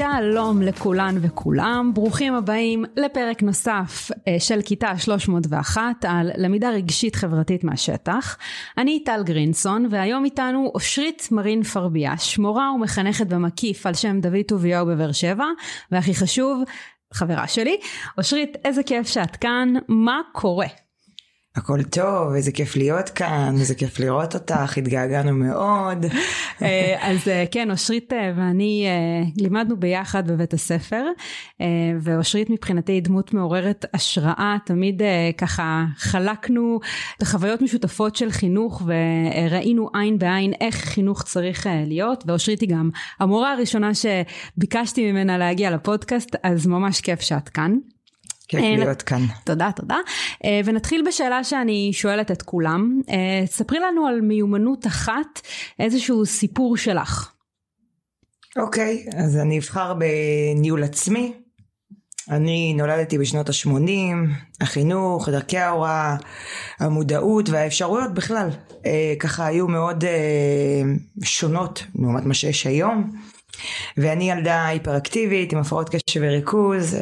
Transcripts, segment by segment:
שלום לכולן וכולם, ברוכים הבאים לפרק נוסף אה, של כיתה 301 על למידה רגשית חברתית מהשטח. אני טל גרינסון והיום איתנו אושרית מרין פרביאש, מורה ומחנכת במקיף על שם דוד טוביהו בבאר שבע, והכי חשוב, חברה שלי. אושרית, איזה כיף שאת כאן, מה קורה? הכל טוב, איזה כיף להיות כאן, איזה כיף לראות אותך, התגעגענו מאוד. אה, אז אה, כן, אושרית אה, ואני לימדנו ביחד בבית הספר, ואושרית מבחינתי היא דמות מעוררת השראה, תמיד ככה חלקנו חוויות משותפות של חינוך, וראינו עין בעין איך חינוך צריך להיות, ואושרית היא גם המורה הראשונה שביקשתי ממנה להגיע לפודקאסט, אז ממש כיף שאת כאן. כיף אה, להיות כאן. תודה, תודה. אה, ונתחיל בשאלה שאני שואלת את כולם. אה, ספרי לנו על מיומנות אחת, איזשהו סיפור שלך. אוקיי, אז אני אבחר בניהול עצמי. אני נולדתי בשנות ה-80, החינוך, דרכי ההוראה, המודעות והאפשרויות בכלל, ככה היו מאוד שונות לעומת מה שיש היום. ואני ילדה היפראקטיבית עם הפרעות קשב וריכוז אה,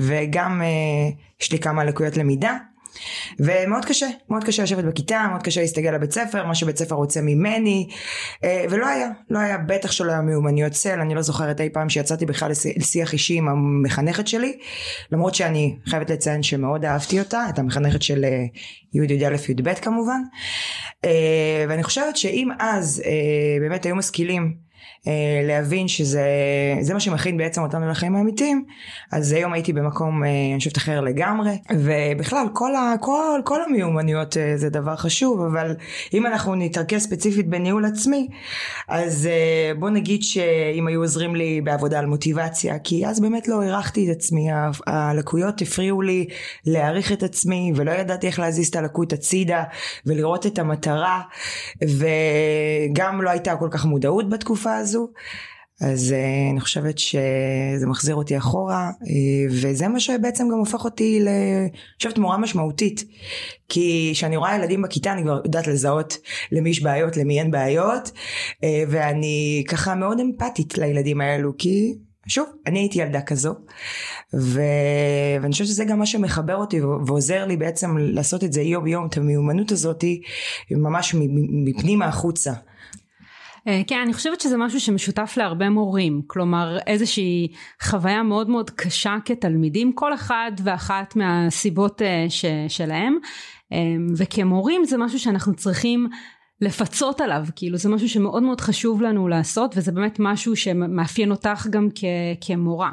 וגם אה, יש לי כמה לקויות למידה. ומאוד קשה, מאוד קשה לשבת בכיתה, מאוד קשה להסתגל לבית ספר, מה שבית ספר רוצה ממני, אה, ולא היה, לא היה, בטח שלא היה מיומנויות צל, אני לא זוכרת אי פעם שיצאתי בכלל לשיח אישי עם המחנכת שלי, למרות שאני חייבת לציין שמאוד אהבתי אותה, את המחנכת של י' י"א י"ב כמובן, ואני חושבת שאם אז באמת היו משכילים להבין שזה מה שמכין בעצם אותנו לחיים האמיתיים אז היום הייתי במקום אה, אני חושבת אחר לגמרי. ובכלל כל, ה, כל, כל המיומנויות אה, זה דבר חשוב אבל אם אנחנו נתרכז ספציפית בניהול עצמי אז בוא נגיד שאם היו עוזרים לי בעבודה על מוטיבציה כי אז באמת לא הערכתי את עצמי הלקויות הפריעו לי להעריך את עצמי ולא ידעתי איך להזיז את הלקות הצידה ולראות את המטרה וגם לא הייתה כל כך מודעות בתקופה הזו הזו. אז uh, אני חושבת שזה מחזיר אותי אחורה uh, וזה מה שבעצם גם הופך אותי אני חושבת מורה משמעותית כי כשאני רואה ילדים בכיתה אני כבר יודעת לזהות למי יש בעיות למי אין בעיות uh, ואני ככה מאוד אמפתית לילדים האלו כי שוב אני הייתי ילדה כזו ו... ואני חושבת שזה גם מה שמחבר אותי ועוזר לי בעצם לעשות את זה יום יום את המיומנות הזאתי ממש מפנימה החוצה כן, אני חושבת שזה משהו שמשותף להרבה מורים, כלומר איזושהי חוויה מאוד מאוד קשה כתלמידים, כל אחד ואחת מהסיבות אה, ש, שלהם, אה, וכמורים זה משהו שאנחנו צריכים לפצות עליו, כאילו זה משהו שמאוד מאוד חשוב לנו לעשות, וזה באמת משהו שמאפיין אותך גם כ, כמורה.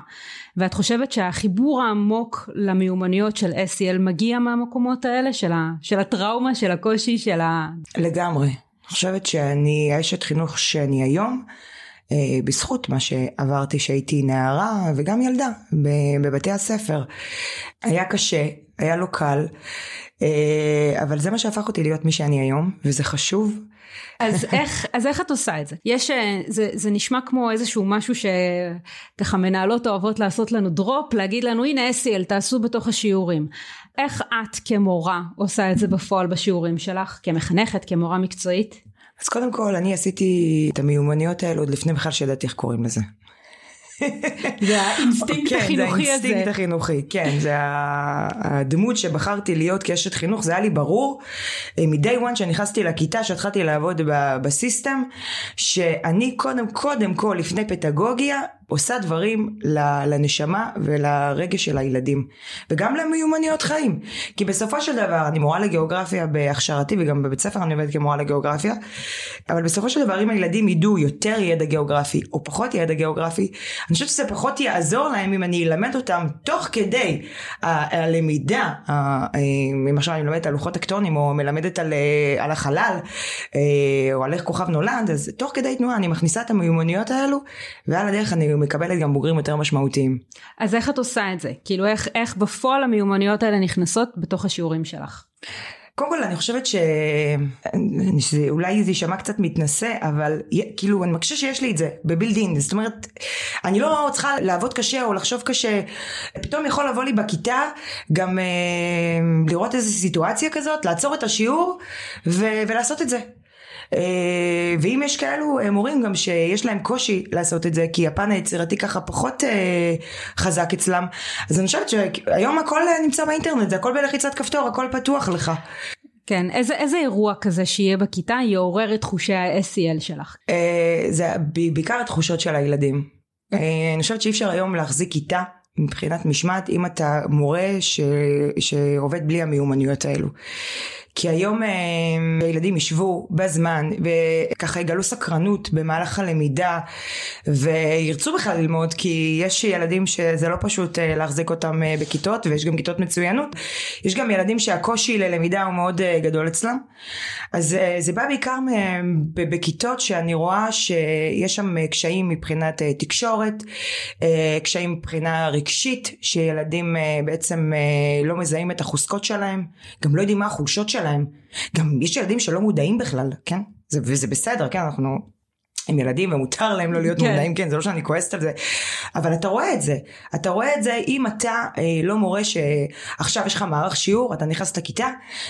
ואת חושבת שהחיבור העמוק למיומנויות של SEL מגיע מהמקומות האלה, של, ה, של הטראומה, של הקושי, של ה... לגמרי. אני חושבת שאני האשת חינוך שאני היום אה, בזכות מה שעברתי שהייתי נערה וגם ילדה בבתי הספר. היה קשה, היה לא קל, אה, אבל זה מה שהפך אותי להיות מי שאני היום וזה חשוב. אז איך, אז איך את עושה את זה? יש, אה, זה, זה נשמע כמו איזשהו משהו שככה מנהלות אוהבות לעשות לנו דרופ, להגיד לנו הנה אסיאל תעשו בתוך השיעורים. איך את כמורה עושה את זה בפועל בשיעורים שלך, כמחנכת, כמורה מקצועית? אז קודם כל אני עשיתי את המיומנויות האלה עוד לפני בכלל שידעתי איך קוראים לזה. זה האינסטינקט כן, החינוכי הזה. זה האינסטינקט החינוכי, כן, זה הדמות שבחרתי להיות כאשת חינוך, זה היה לי ברור אה, מ-day one שנכנסתי לכיתה, שהתחלתי לעבוד ב system, שאני קודם, קודם כל לפני פדגוגיה, עושה דברים לנשמה ולרגש של הילדים וגם למיומנויות חיים. כי בסופו של דבר אני מורה לגיאוגרפיה בהכשרתי וגם בבית ספר אני עובדת כמורה לגיאוגרפיה אבל בסופו של דבר אם הילדים ידעו יותר ידע גיאוגרפי או פחות ידע גיאוגרפי אני חושבת שזה פחות יעזור להם אם אני אלמד אותם תוך כדי הלמידה אם עכשיו אני מלמדת על לוחות טקטונים או מלמדת על, אה, על החלל אה, או על איך כוכב נולד אז תוך כדי תנועה אני מכניסה את המיומנויות האלו ועל הדרך אני מקבלת גם בוגרים יותר משמעותיים. אז איך את עושה את זה? כאילו איך, איך בפועל המיומנויות האלה נכנסות בתוך השיעורים שלך? קודם כל אני חושבת ש... שאולי זה יישמע קצת מתנשא, אבל כאילו אני מרגישה שיש לי את זה בבילדין, זאת אומרת, אני לא צריכה לעבוד קשה או לחשוב קשה, פתאום יכול לבוא לי בכיתה גם אה, לראות איזו סיטואציה כזאת, לעצור את השיעור ו- ולעשות את זה. אה, ואם יש כאלו אה, מורים גם שיש להם קושי לעשות את זה כי הפן היצירתי ככה פחות אה, חזק אצלם אז אני חושבת שהיום הכל נמצא באינטרנט זה הכל בלחיצת כפתור הכל פתוח לך. כן, איזה, איזה אירוע כזה שיהיה בכיתה יעורר את חושי ה-SEL שלך? זה בעיקר התחושות של הילדים. אני חושבת שאי אפשר היום להחזיק כיתה מבחינת משמעת אם אתה מורה ש... שעובד בלי המיומנויות האלו. כי היום אה, הילדים ישבו בזמן וככה יגלו סקרנות במהלך הלמידה וירצו בכלל ללמוד כי יש ילדים שזה לא פשוט אה, להחזיק אותם אה, בכיתות ויש גם כיתות מצוינות. יש גם ילדים שהקושי ללמידה הוא מאוד גדול אצלם. אז זה בא בעיקר בכיתות שאני רואה שיש שם קשיים מבחינת תקשורת קשיים מבחינה רגשית שילדים בעצם לא מזהים את החוזקות שלהם גם לא יודעים מה החולשות שלהם שלהם. גם יש ילדים שלא מודעים בכלל, כן? זה, וזה בסדר, כן? אנחנו... הם ילדים ומותר להם לא להיות כן. מודעים, כן, זה לא שאני כועסת על זה, אבל אתה רואה את זה, אתה רואה את זה אם אתה אה, לא מורה שעכשיו יש לך מערך שיעור, אתה נכנס לכיתה,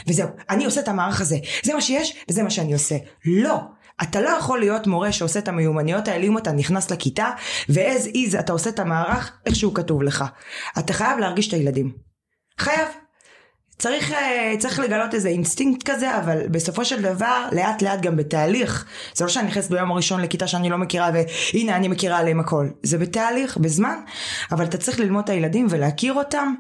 וזהו, אני עושה את המערך הזה, זה מה שיש וזה מה שאני עושה. לא, אתה לא יכול להיות מורה שעושה את המיומנויות האלה אם אתה נכנס לכיתה, ו-as is אתה עושה את המערך איך שהוא כתוב לך. אתה חייב להרגיש את הילדים. חייב. צריך, אה, צריך לגלות איזה אינסטינקט כזה, אבל בסופו של דבר, לאט לאט גם בתהליך. זה לא שאני נכנסת ביום הראשון לכיתה שאני לא מכירה, והנה אני מכירה עליהם הכל. זה בתהליך, בזמן, אבל אתה צריך ללמוד את הילדים ולהכיר אותם,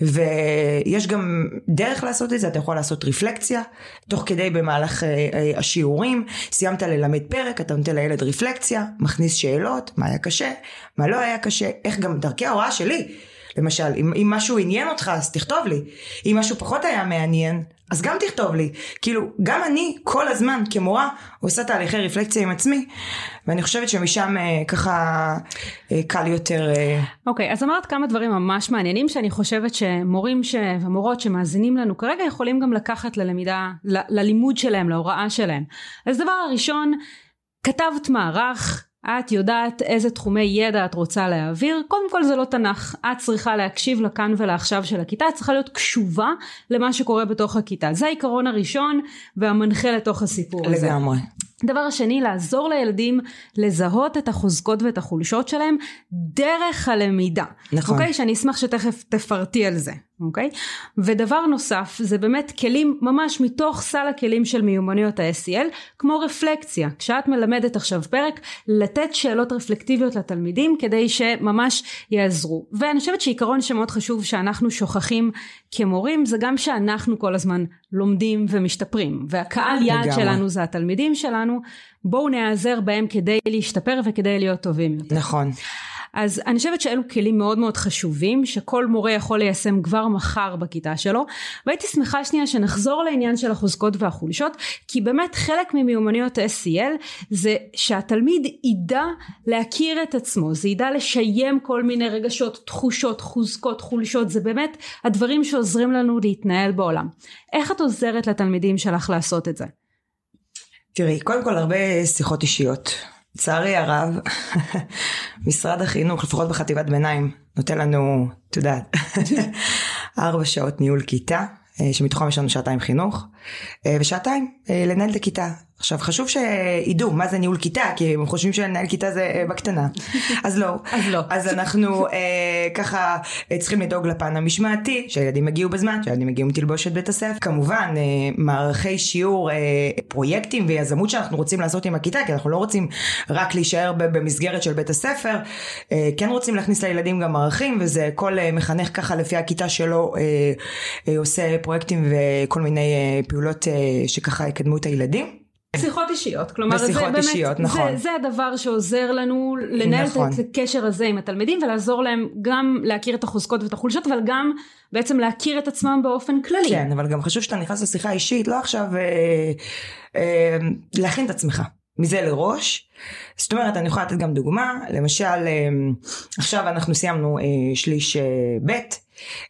ויש גם דרך לעשות את זה, אתה יכול לעשות רפלקציה, תוך כדי במהלך אה, אה, השיעורים, סיימת ללמד פרק, אתה נותן לילד רפלקציה, מכניס שאלות, מה היה קשה, מה לא היה קשה, איך גם דרכי ההוראה שלי. למשל, אם, אם משהו עניין אותך אז תכתוב לי, אם משהו פחות היה מעניין אז גם תכתוב לי, כאילו גם אני כל הזמן כמורה עושה תהליכי רפלקציה עם עצמי ואני חושבת שמשם אה, ככה אה, קל יותר. אה... אוקיי okay, אז אמרת כמה דברים ממש מעניינים שאני חושבת שמורים ש... ומורות שמאזינים לנו כרגע יכולים גם לקחת ללמידה, ל... ללימוד שלהם, להוראה שלהם. אז דבר הראשון, כתבת מערך את יודעת איזה תחומי ידע את רוצה להעביר, קודם כל זה לא תנ"ך, את צריכה להקשיב לכאן ולעכשיו של הכיתה, את צריכה להיות קשובה למה שקורה בתוך הכיתה, זה העיקרון הראשון והמנחה לתוך הסיפור לגמרי. הזה. לגמרי. דבר השני, לעזור לילדים לזהות את החוזקות ואת החולשות שלהם דרך הלמידה. נכון. אוקיי? שאני אשמח שתכף תפרטי על זה. אוקיי? ודבר נוסף, זה באמת כלים ממש מתוך סל הכלים של מיומנויות ה-SEL, כמו רפלקציה. כשאת מלמדת עכשיו פרק, לתת שאלות רפלקטיביות לתלמידים כדי שממש יעזרו. ואני חושבת שעיקרון שמאוד חשוב שאנחנו שוכחים כמורים, זה גם שאנחנו כל הזמן לומדים ומשתפרים. והקהל יעד שלנו זה התלמידים שלנו, בואו נעזר בהם כדי להשתפר וכדי להיות טובים יותר. נכון. אז אני חושבת שאלו כלים מאוד מאוד חשובים שכל מורה יכול ליישם כבר מחר בכיתה שלו והייתי שמחה שנייה שנחזור לעניין של החוזקות והחולשות כי באמת חלק ממיומנויות ה-SEL זה שהתלמיד ידע להכיר את עצמו זה ידע לשיים כל מיני רגשות תחושות חוזקות חולשות זה באמת הדברים שעוזרים לנו להתנהל בעולם איך את עוזרת לתלמידים שלך לעשות את זה? תראי קודם כל הרבה שיחות אישיות לצערי הרב, משרד החינוך, לפחות בחטיבת ביניים, נותן לנו, את יודעת, ארבע שעות ניהול כיתה, אה, שמתוכם יש לנו שעתיים חינוך, אה, ושעתיים לנהל את הכיתה. עכשיו חשוב שידעו מה זה ניהול כיתה כי הם חושבים שלנהל כיתה זה אה, בקטנה. אז לא. אז לא. אז אנחנו אה, ככה אה, צריכים לדאוג לפן המשמעתי שהילדים יגיעו בזמן שהילדים יגיעו עם תלבושת בית הספר. כמובן אה, מערכי שיעור אה, פרויקטים ויזמות שאנחנו רוצים לעשות עם הכיתה כי אנחנו לא רוצים רק להישאר במסגרת של בית הספר. אה, כן רוצים להכניס לילדים גם מערכים וזה כל אה, מחנך ככה לפי הכיתה שלו אה, אה, עושה פרויקטים וכל מיני אה, פעולות אה, שככה יקדמו את הילדים. שיחות אישיות, כלומר זה באמת, אישיות, נכון. זה, זה הדבר שעוזר לנו לנהל נכון. את הקשר הזה עם התלמידים ולעזור להם גם להכיר את החוזקות ואת החולשות אבל גם בעצם להכיר את עצמם באופן כללי. כן אבל גם חשוב שאתה נכנס לשיחה אישית לא עכשיו אה, אה, להכין את עצמך מזה לראש. זאת אומרת אני יכולה לתת גם דוגמה למשל אה, עכשיו אנחנו סיימנו אה, שליש אה, ב'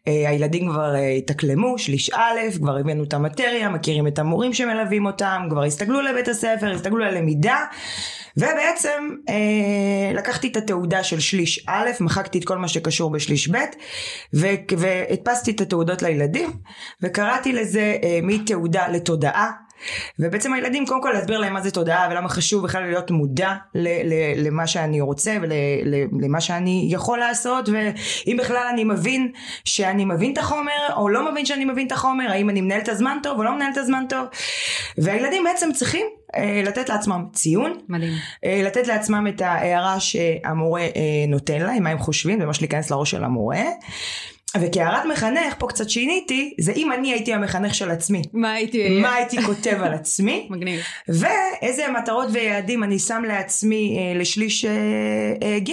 הילדים כבר אה, התאקלמו, שליש א', כבר הבאנו את המטריה, מכירים את המורים שמלווים אותם, כבר הסתגלו לבית הספר, הסתגלו ללמידה, ובעצם אה, לקחתי את התעודה של שליש א', מחקתי את כל מה שקשור בשליש ב', והדפסתי את התעודות לילדים, וקראתי לזה אה, מתעודה לתודעה. ובעצם הילדים קודם כל להסביר להם מה זה תודעה ולמה חשוב בכלל להיות מודע ל- ל- למה שאני רוצה ולמה שאני יכול לעשות ואם בכלל אני מבין שאני מבין את החומר או לא מבין שאני מבין את החומר האם אני מנהל את הזמן טוב או לא מנהל את הזמן טוב והילדים בעצם צריכים אה, לתת לעצמם ציון, מדהים. אה, לתת לעצמם את ההערה שהמורה אה, נותן להם, מה הם חושבים, זה ממש להיכנס לראש של המורה. וכהערת מחנך, פה קצת שיניתי, זה אם אני הייתי המחנך של עצמי. מה הייתי... מה הייתי כותב על עצמי. מגניב. ואיזה מטרות ויעדים אני שם לעצמי אה, לשליש אה, אה, ג'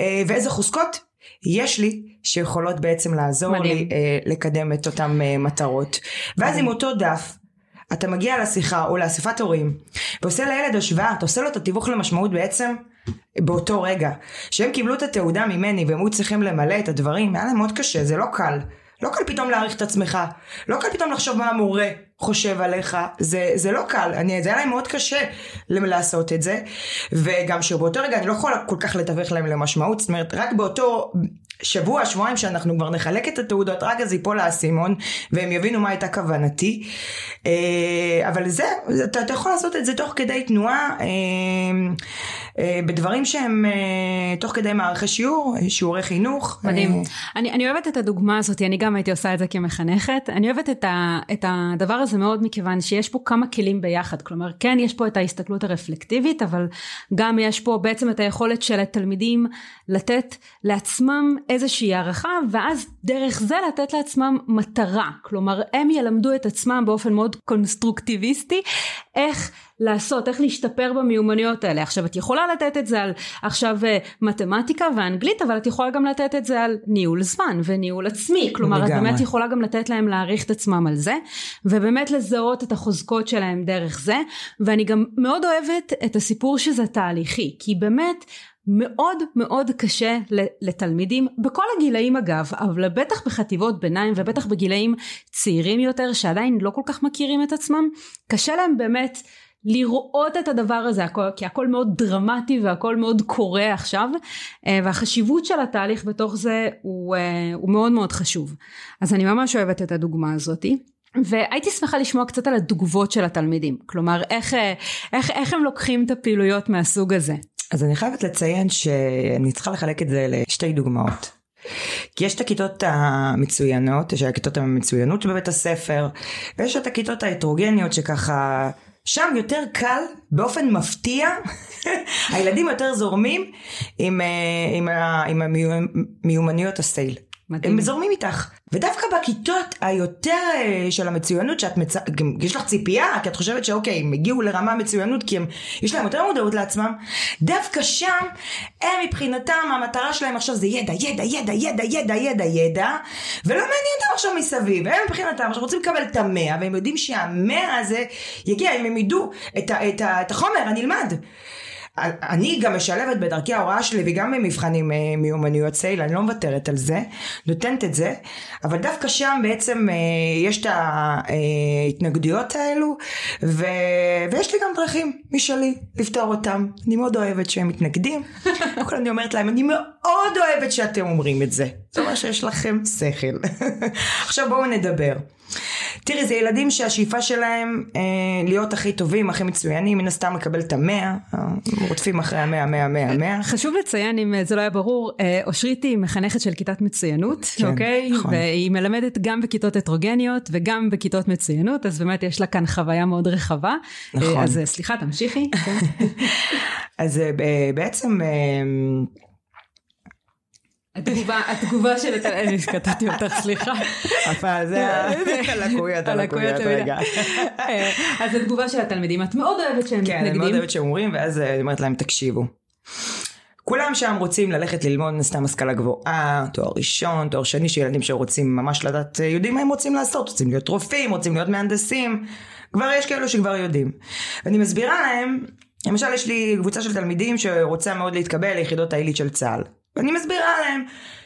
אה, ואיזה חוזקות יש לי שיכולות בעצם לעזור מדהים. לי אה, לקדם את אותן אה, מטרות. ואז עם אותו דף אתה מגיע לשיחה או לאספת הורים ועושה לילד השוואה, אתה עושה לו את התיווך למשמעות בעצם באותו רגע. שהם קיבלו את התעודה ממני והם היו צריכים למלא את הדברים, היה להם מאוד קשה, זה לא קל. לא קל פתאום להעריך את עצמך, לא קל פתאום לחשוב מה המורה חושב עליך, זה, זה לא קל, אני, זה היה להם מאוד קשה לעשות את זה, וגם שבאותו רגע אני לא יכולה כל כך לתווך להם למשמעות, זאת אומרת רק באותו שבוע, שבועיים שאנחנו כבר נחלק את התעודות, רק אז ייפול האסימון והם יבינו מה הייתה כוונתי. אה, אבל זה, אתה, אתה יכול לעשות את זה תוך כדי תנועה, אה, אה, בדברים שהם תוך כדי מערכי שיעור, שיעורי חינוך. מדהים. אני, אני אוהבת את הדוגמה הזאת, אני גם הייתי עושה את זה כמחנכת. אני אוהבת את, ה, את הדבר הזה מאוד מכיוון שיש פה כמה כלים ביחד. כלומר, כן, יש פה את ההסתכלות הרפלקטיבית, אבל גם יש פה בעצם את היכולת של התלמידים לתת לעצמם איזושהי הערכה, ואז דרך זה לתת לעצמם מטרה. כלומר, הם ילמדו את עצמם באופן מאוד קונסטרוקטיביסטי, איך לעשות, איך להשתפר במיומנויות האלה. עכשיו, את יכולה לתת את זה על עכשיו אה, מתמטיקה ואנגלית, אבל את יכולה גם לתת את זה על ניהול זמן וניהול עצמי. כלומר, לגמרי. את באמת יכולה גם לתת להם להעריך את עצמם על זה, ובאמת לזהות את החוזקות שלהם דרך זה. ואני גם מאוד אוהבת את הסיפור שזה תהליכי, כי באמת, מאוד מאוד קשה לתלמידים בכל הגילאים אגב אבל בטח בחטיבות ביניים ובטח בגילאים צעירים יותר שעדיין לא כל כך מכירים את עצמם קשה להם באמת לראות את הדבר הזה כי הכל מאוד דרמטי והכל מאוד קורה עכשיו והחשיבות של התהליך בתוך זה הוא, הוא מאוד מאוד חשוב. אז אני ממש אוהבת את הדוגמה הזאתי והייתי שמחה לשמוע קצת על התגובות של התלמידים. כלומר איך, איך, איך הם לוקחים את הפעילויות מהסוג הזה? אז אני חייבת לציין שאני צריכה לחלק את זה לשתי דוגמאות. כי יש את הכיתות המצוינות, יש את הכיתות המצוינות בבית הספר, ויש את הכיתות ההטרוגניות שככה, שם יותר קל, באופן מפתיע, הילדים יותר זורמים עם, עם, עם המיומנויות הסייל. מדהים. הם זורמים איתך. ודווקא בכיתות היותר אה, של המצוינות, שאת מצ... יש לך ציפייה, כי את חושבת שאוקיי, הם הגיעו לרמה מצוינות כי הם, יש להם יותר מודעות לעצמם, דווקא שם, הם מבחינתם, המטרה שלהם עכשיו זה ידע, ידע, ידע, ידע, ידע, ידע, ידע, ולא מעניין אותם עכשיו מסביב, הם מבחינתם עכשיו רוצים לקבל את המאה, והם יודעים שהמאה הזה יגיע, אם הם ידעו את, ה, את, ה, את החומר הנלמד. אני גם משלבת בדרכי ההוראה שלי וגם במבחנים אה, מיומנויות סייל, אני לא מוותרת על זה, נותנת את זה, אבל דווקא שם בעצם אה, יש את ההתנגדויות האלו, ו... ויש לי גם דרכים משלי לפתור אותם. אני מאוד אוהבת שהם מתנגדים, קודם כל אני אומרת להם, אני מאוד אוהבת שאתם אומרים את זה. זה אומר שיש לכם שכל. עכשיו בואו נדבר. תראי, זה ילדים שהשאיפה שלהם אה, להיות הכי טובים, הכי מצוינים, מן הסתם לקבל את המאה, אה, רודפים אחרי המאה, המאה, המאה, המאה. חשוב לציין, אם זה לא היה ברור, אה, אושרית היא מחנכת של כיתת מצוינות, כן, אוקיי? נכון. והיא מלמדת גם בכיתות הטרוגניות וגם בכיתות מצוינות, אז באמת יש לה כאן חוויה מאוד רחבה. נכון. אה, אז סליחה, תמשיכי. אז אה, בעצם... אה, התגובה, התגובה של אני קטעתי אותך, סליחה. זה הלקויות, הלקויות, רגע. אה, אז התגובה של התלמידים, את מאוד אוהבת שהם מתנגדים. כן, אני מאוד אוהבת שהם אומרים, ואז אני אומרת להם, תקשיבו. כולם שם רוצים ללכת ללמוד סתם השכלה גבוהה, תואר ראשון, תואר שני, שילדים שרוצים ממש לדעת, יודעים מה הם רוצים לעשות, רוצים להיות רופאים, רוצים להיות מהנדסים, כבר יש כאלו שכבר יודעים. ואני מסבירה להם, למשל יש לי קבוצה של תלמידים שרוצה מאוד להתקבל ליחידות העילית של צה"ל. ואני מסבירה להם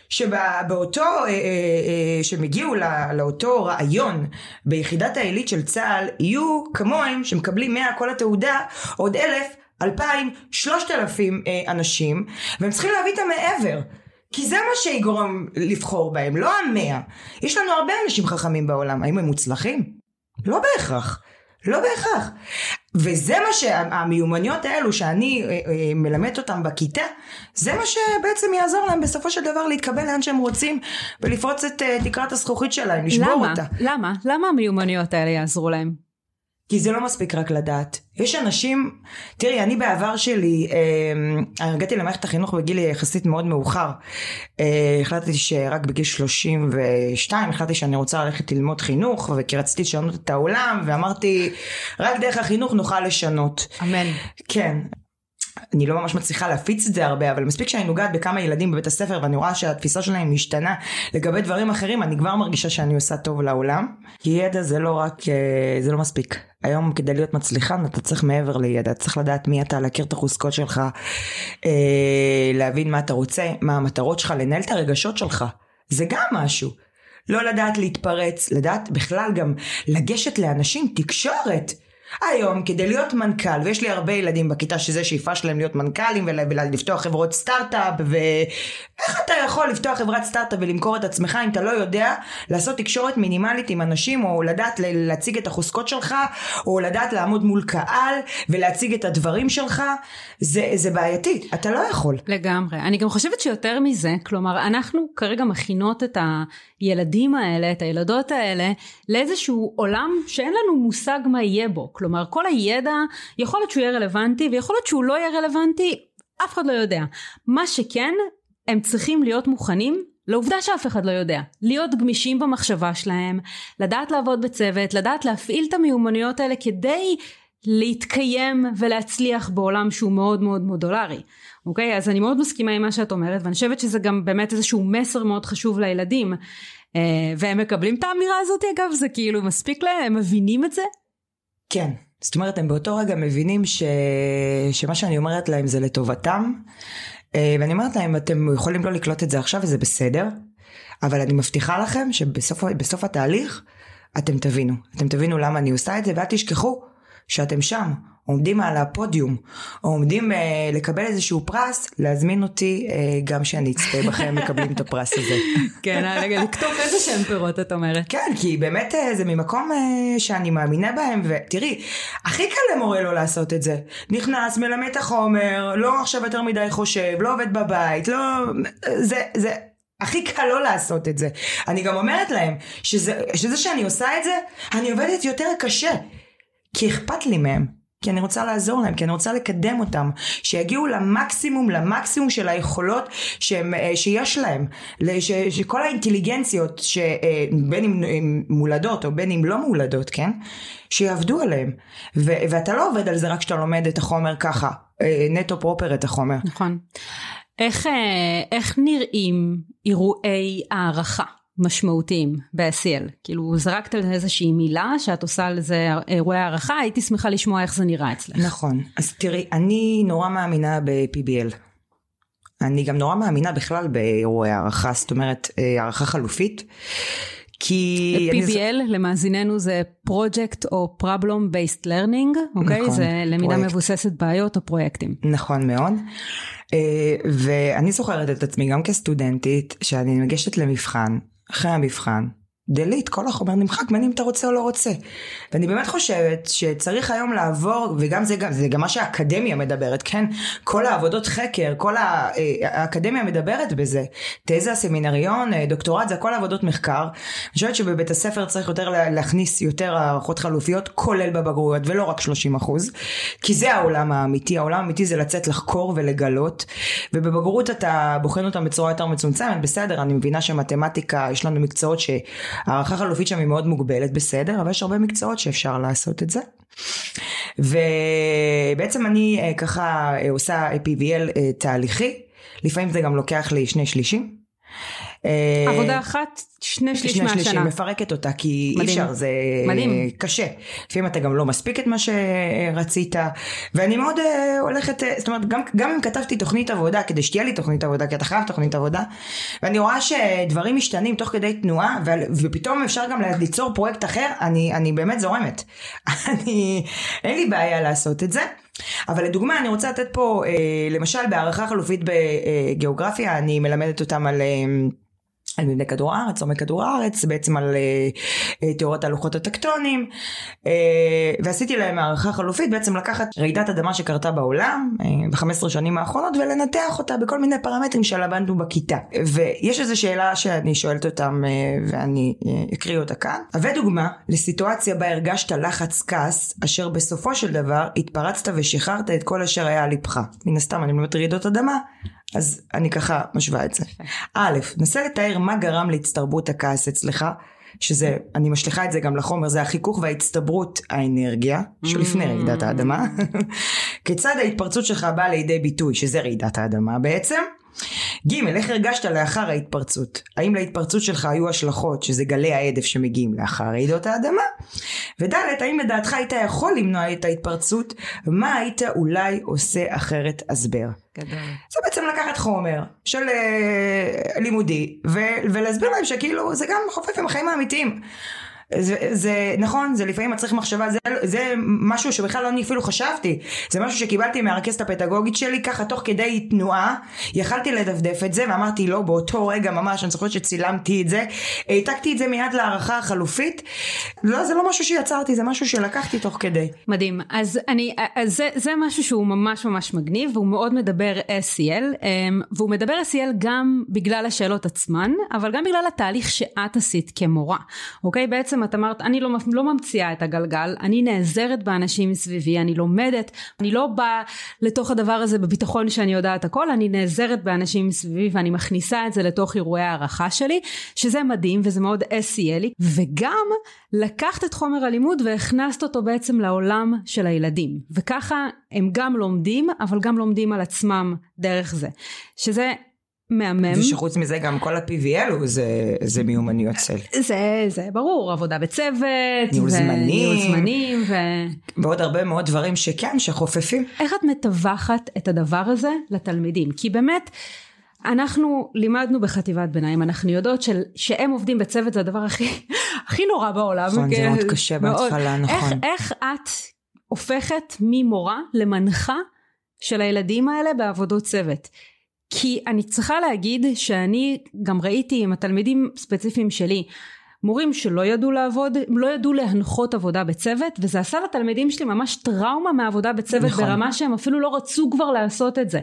שבאותו, אה, אה, אה, שהם הגיעו לאותו רעיון ביחידת העילית של צה"ל, יהיו כמוהם שמקבלים 100 כל התעודה, עוד אלף, אלפיים, שלושת אלפים אנשים, והם צריכים להביא את המעבר. כי זה מה שיגרום לבחור בהם, לא המאה. יש לנו הרבה אנשים חכמים בעולם, האם הם מוצלחים? לא בהכרח. לא בהכרח. וזה מה שהמיומנויות האלו שאני אה, אה, מלמדת אותם בכיתה, זה מה שבעצם יעזור להם בסופו של דבר להתקבל לאן שהם רוצים ולפרוץ את אה, תקרת הזכוכית שלהם, לשבור למה? אותה. למה? למה המיומנויות האלה יעזרו להם? כי זה לא מספיק רק לדעת. יש אנשים, תראי, אני בעבר שלי, אה, הגעתי למערכת החינוך בגיל יחסית מאוד מאוחר. אה, החלטתי שרק בגיל 32 החלטתי שאני רוצה ללכת ללמוד חינוך, וכי רציתי לשנות את העולם, ואמרתי, רק דרך החינוך נוכל לשנות. אמן. כן. אני לא ממש מצליחה להפיץ את זה הרבה, אבל מספיק שאני נוגעת בכמה ילדים בבית הספר ואני רואה שהתפיסה שלהם משתנה לגבי דברים אחרים, אני כבר מרגישה שאני עושה טוב לעולם. כי ידע זה לא רק, אה, זה לא מספיק. היום כדי להיות מצליחן אתה צריך מעבר לידע, צריך לדעת מי אתה, להכיר את החוזקות שלך, אה, להבין מה אתה רוצה, מה המטרות שלך, לנהל את הרגשות שלך. זה גם משהו. לא לדעת להתפרץ, לדעת בכלל גם לגשת לאנשים, תקשורת. היום כדי להיות מנכ"ל, ויש לי הרבה ילדים בכיתה שזה שאיפה שלהם להיות מנכ"לים ולפתוח חברות סטארט-אפ, ואיך אתה יכול לפתוח חברת סטארט-אפ ולמכור את עצמך אם אתה לא יודע לעשות תקשורת מינימלית עם אנשים, או לדעת להציג את החוזקות שלך, או לדעת לעמוד מול קהל ולהציג את הדברים שלך, זה, זה בעייתי, אתה לא יכול. לגמרי. אני גם חושבת שיותר מזה, כלומר, אנחנו כרגע מכינות את הילדים האלה, את הילדות האלה, לאיזשהו עולם שאין לנו מושג מה יהיה בו. כלומר כל הידע יכול להיות שהוא יהיה רלוונטי ויכול להיות שהוא לא יהיה רלוונטי אף אחד לא יודע. מה שכן הם צריכים להיות מוכנים לעובדה שאף אחד לא יודע. להיות גמישים במחשבה שלהם לדעת לעבוד בצוות לדעת להפעיל את המיומנויות האלה כדי להתקיים ולהצליח בעולם שהוא מאוד מאוד מודולרי אוקיי? אז אני מאוד מסכימה עם מה שאת אומרת ואני חושבת שזה גם באמת איזשהו מסר מאוד חשוב לילדים. אה, והם מקבלים את האמירה הזאת אגב זה כאילו מספיק להם הם מבינים את זה כן. זאת אומרת, הם באותו רגע מבינים ש... שמה שאני אומרת להם זה לטובתם, אה, ואני אומרת להם, אתם יכולים לא לקלוט את זה עכשיו וזה בסדר, אבל אני מבטיחה לכם שבסוף התהליך אתם תבינו. אתם תבינו למה אני עושה את זה, ואל תשכחו שאתם שם. עומדים על הפודיום, או עומדים אה, לקבל איזשהו פרס, להזמין אותי אה, גם שאני אצפה בכם מקבלים את הפרס הזה. כן, אה, רגע, לקטוף איזה שהם פירות את אומרת. כן, כי באמת אה, זה ממקום אה, שאני מאמינה בהם, ותראי, הכי קל למורה לא לעשות את זה. נכנס, מלמד את החומר, לא עכשיו יותר מדי חושב, לא עובד בבית, לא... זה, זה... הכי קל לא לעשות את זה. אני גם אומרת להם שזה, שזה שאני עושה את זה, אני עובדת יותר קשה. כי אכפת לי מהם. כי אני רוצה לעזור להם, כי אני רוצה לקדם אותם, שיגיעו למקסימום, למקסימום של היכולות שהם, אה, שיש להם, ש, שכל האינטליגנציות, שבין אה, אם מולדות או בין אם לא מולדות, כן? שיעבדו עליהם. ו, ואתה לא עובד על זה רק כשאתה לומד את החומר ככה, אה, נטו פרופר את החומר. נכון. איך, איך נראים אירועי הערכה? משמעותיים ב-SEL. כאילו זרקת על איזושהי מילה שאת עושה על זה אירועי הערכה, הייתי שמחה לשמוע איך זה נראה אצלך. נכון. אז תראי, אני נורא מאמינה ב-PBL. אני גם נורא מאמינה בכלל באירועי הערכה, זאת אומרת אה, הערכה חלופית. כי... PBL אני... למאזיננו זה Project או Problem Based Learning, אוקיי? נכון, זה למידה פרויקט. מבוססת בעיות או פרויקטים. נכון מאוד. אה, ואני זוכרת את עצמי גם כסטודנטית, שאני מגשת למבחן, אחרי המבחן, דליט, כל החומר נמחק בין אם אתה רוצה או לא רוצה. ואני באמת חושבת שצריך היום לעבור, וגם זה גם, זה גם מה שהאקדמיה מדברת, כן? כל העבודות חקר, כל אה, האקדמיה מדברת בזה. תזה, סמינריון, אה, דוקטורט, זה הכל עבודות מחקר. אני חושבת שבבית הספר צריך יותר להכניס יותר הערכות חלופיות, כולל בבגרויות, ולא רק 30 אחוז. כי זה העולם האמיתי, העולם האמיתי זה לצאת לחקור ולגלות. ובבגרות אתה בוחן אותם בצורה יותר מצומצמת, בסדר, אני מבינה שמתמטיקה, יש לנו מקצועות ש... הערכה חלופית שם היא מאוד מוגבלת בסדר, אבל יש הרבה מקצועות שאפשר לעשות את זה. ובעצם אני אה, ככה אה, עושה PVL אה, תהליכי, לפעמים זה גם לוקח לי שני שלישים. אה, עבודה אחת, שני שליש שני שלישים, מהשנה. מפרקת אותה, כי אי מדהים. אפשר, זה מדהים. קשה. לפעמים אתה גם לא מספיק את מה שרצית, ואני מאוד אה, הולכת, אה, זאת אומרת, גם, גם אם כתבתי תוכנית עבודה, כדי שתהיה לי תוכנית עבודה, כי אתה חייב תוכנית עבודה, ואני רואה שדברים משתנים תוך כדי תנועה, ו, ופתאום אפשר גם ליצור פרויקט אחר, אני, אני באמת זורמת. אני, אין לי בעיה לעשות את זה. אבל לדוגמה אני רוצה לתת פה אה, למשל בהערכה חלופית בגיאוגרפיה אני מלמדת אותם על על מבנה כדור הארץ, עומק כדור הארץ, בעצם על אה, תיאוריית הלוחות הטקטונים, אה, ועשיתי להם הערכה חלופית, בעצם לקחת רעידת אדמה שקרתה בעולם אה, ב-15 שנים האחרונות ולנתח אותה בכל מיני פרמטרים שלמדנו בכיתה. ויש איזו שאלה שאני שואלת אותם אה, ואני אה, אקריא אותה כאן. הבא דוגמה לסיטואציה בה הרגשת לחץ כעס, אשר בסופו של דבר התפרצת ושחררת את כל אשר היה על ליבך. מן הסתם אני מלמדת רעידות אדמה, אז אני ככה משווה את זה. א', נסה לתאר מה גרם להצטרבות הכעס אצלך, שזה, אני משליכה את זה גם לחומר, זה החיכוך וההצטברות האנרגיה, שלפני Mm. רעידת האדמה. כיצד ההתפרצות שלך באה לידי ביטוי, שזה רעידת האדמה בעצם. ג', איך הרגשת לאחר ההתפרצות? האם להתפרצות שלך היו השלכות, שזה גלי ההדף שמגיעים לאחר רעידות האדמה? וד', האם לדעתך היית יכול למנוע את ההתפרצות? מה היית אולי עושה אחרת הסבר? גדול. זה בעצם לקחת חומר של אה, לימודי ו- ולהסביר להם שכאילו זה גם חופף עם החיים האמיתיים. זה, זה נכון זה לפעמים מצריך מחשבה זה, זה משהו שבכלל לא אני אפילו חשבתי. זה משהו שקיבלתי מהרכזת הפדגוגית שלי ככה תוך כדי תנועה יכלתי לדפדף את זה ואמרתי לא באותו רגע ממש אני זוכרת שצילמתי את זה. העתקתי את זה מיד להערכה החלופית. לא זה לא משהו שיצרתי זה משהו שלקחתי תוך כדי. מדהים. אז אני אז זה, זה משהו שהוא ממש ממש מגניב והוא מאוד מדבר SEL אמ, והוא מדבר SEL גם בגלל השאלות עצמן אבל גם בגלל התהליך שאת עשית כמורה אוקיי? בעצם את אמרת אני לא, לא ממציאה את הגלגל אני נעזרת באנשים מסביבי אני לומדת אני לא באה לתוך הדבר הזה בביטחון שאני יודעת הכל אני נעזרת באנשים מסביבי ואני מכניסה את זה לתוך אירועי הערכה שלי שזה מדהים וזה מאוד SELי וגם לקחת את חומר הלימוד והכנסת אותו בעצם לעולם של הילדים. וככה הם גם לומדים אבל גם לומדים על עצמם דרך זה. שזה מהמם. ושחוץ מזה גם כל ה-PVL הוא זה, זה מיומנויות סל זה זה ברור עבודה בצוות ניהול זמנים. ניהול זמנים ו... ועוד הרבה מאוד דברים שכן שחופפים. איך את מתווכת את הדבר הזה לתלמידים? כי באמת אנחנו לימדנו בחטיבת ביניים אנחנו יודעות של, שהם עובדים בצוות זה הדבר הכי הכי נורא בעולם נכון, זה כן, מאוד קשה בהתחלה, נכון. איך, איך את הופכת ממורה למנחה של הילדים האלה בעבודות צוות כי אני צריכה להגיד שאני גם ראיתי עם התלמידים ספציפיים שלי מורים שלא ידעו לעבוד, לא ידעו להנחות עבודה בצוות וזה עשה לתלמידים שלי ממש טראומה מעבודה בצוות נכון. ברמה שהם אפילו לא רצו כבר לעשות את זה.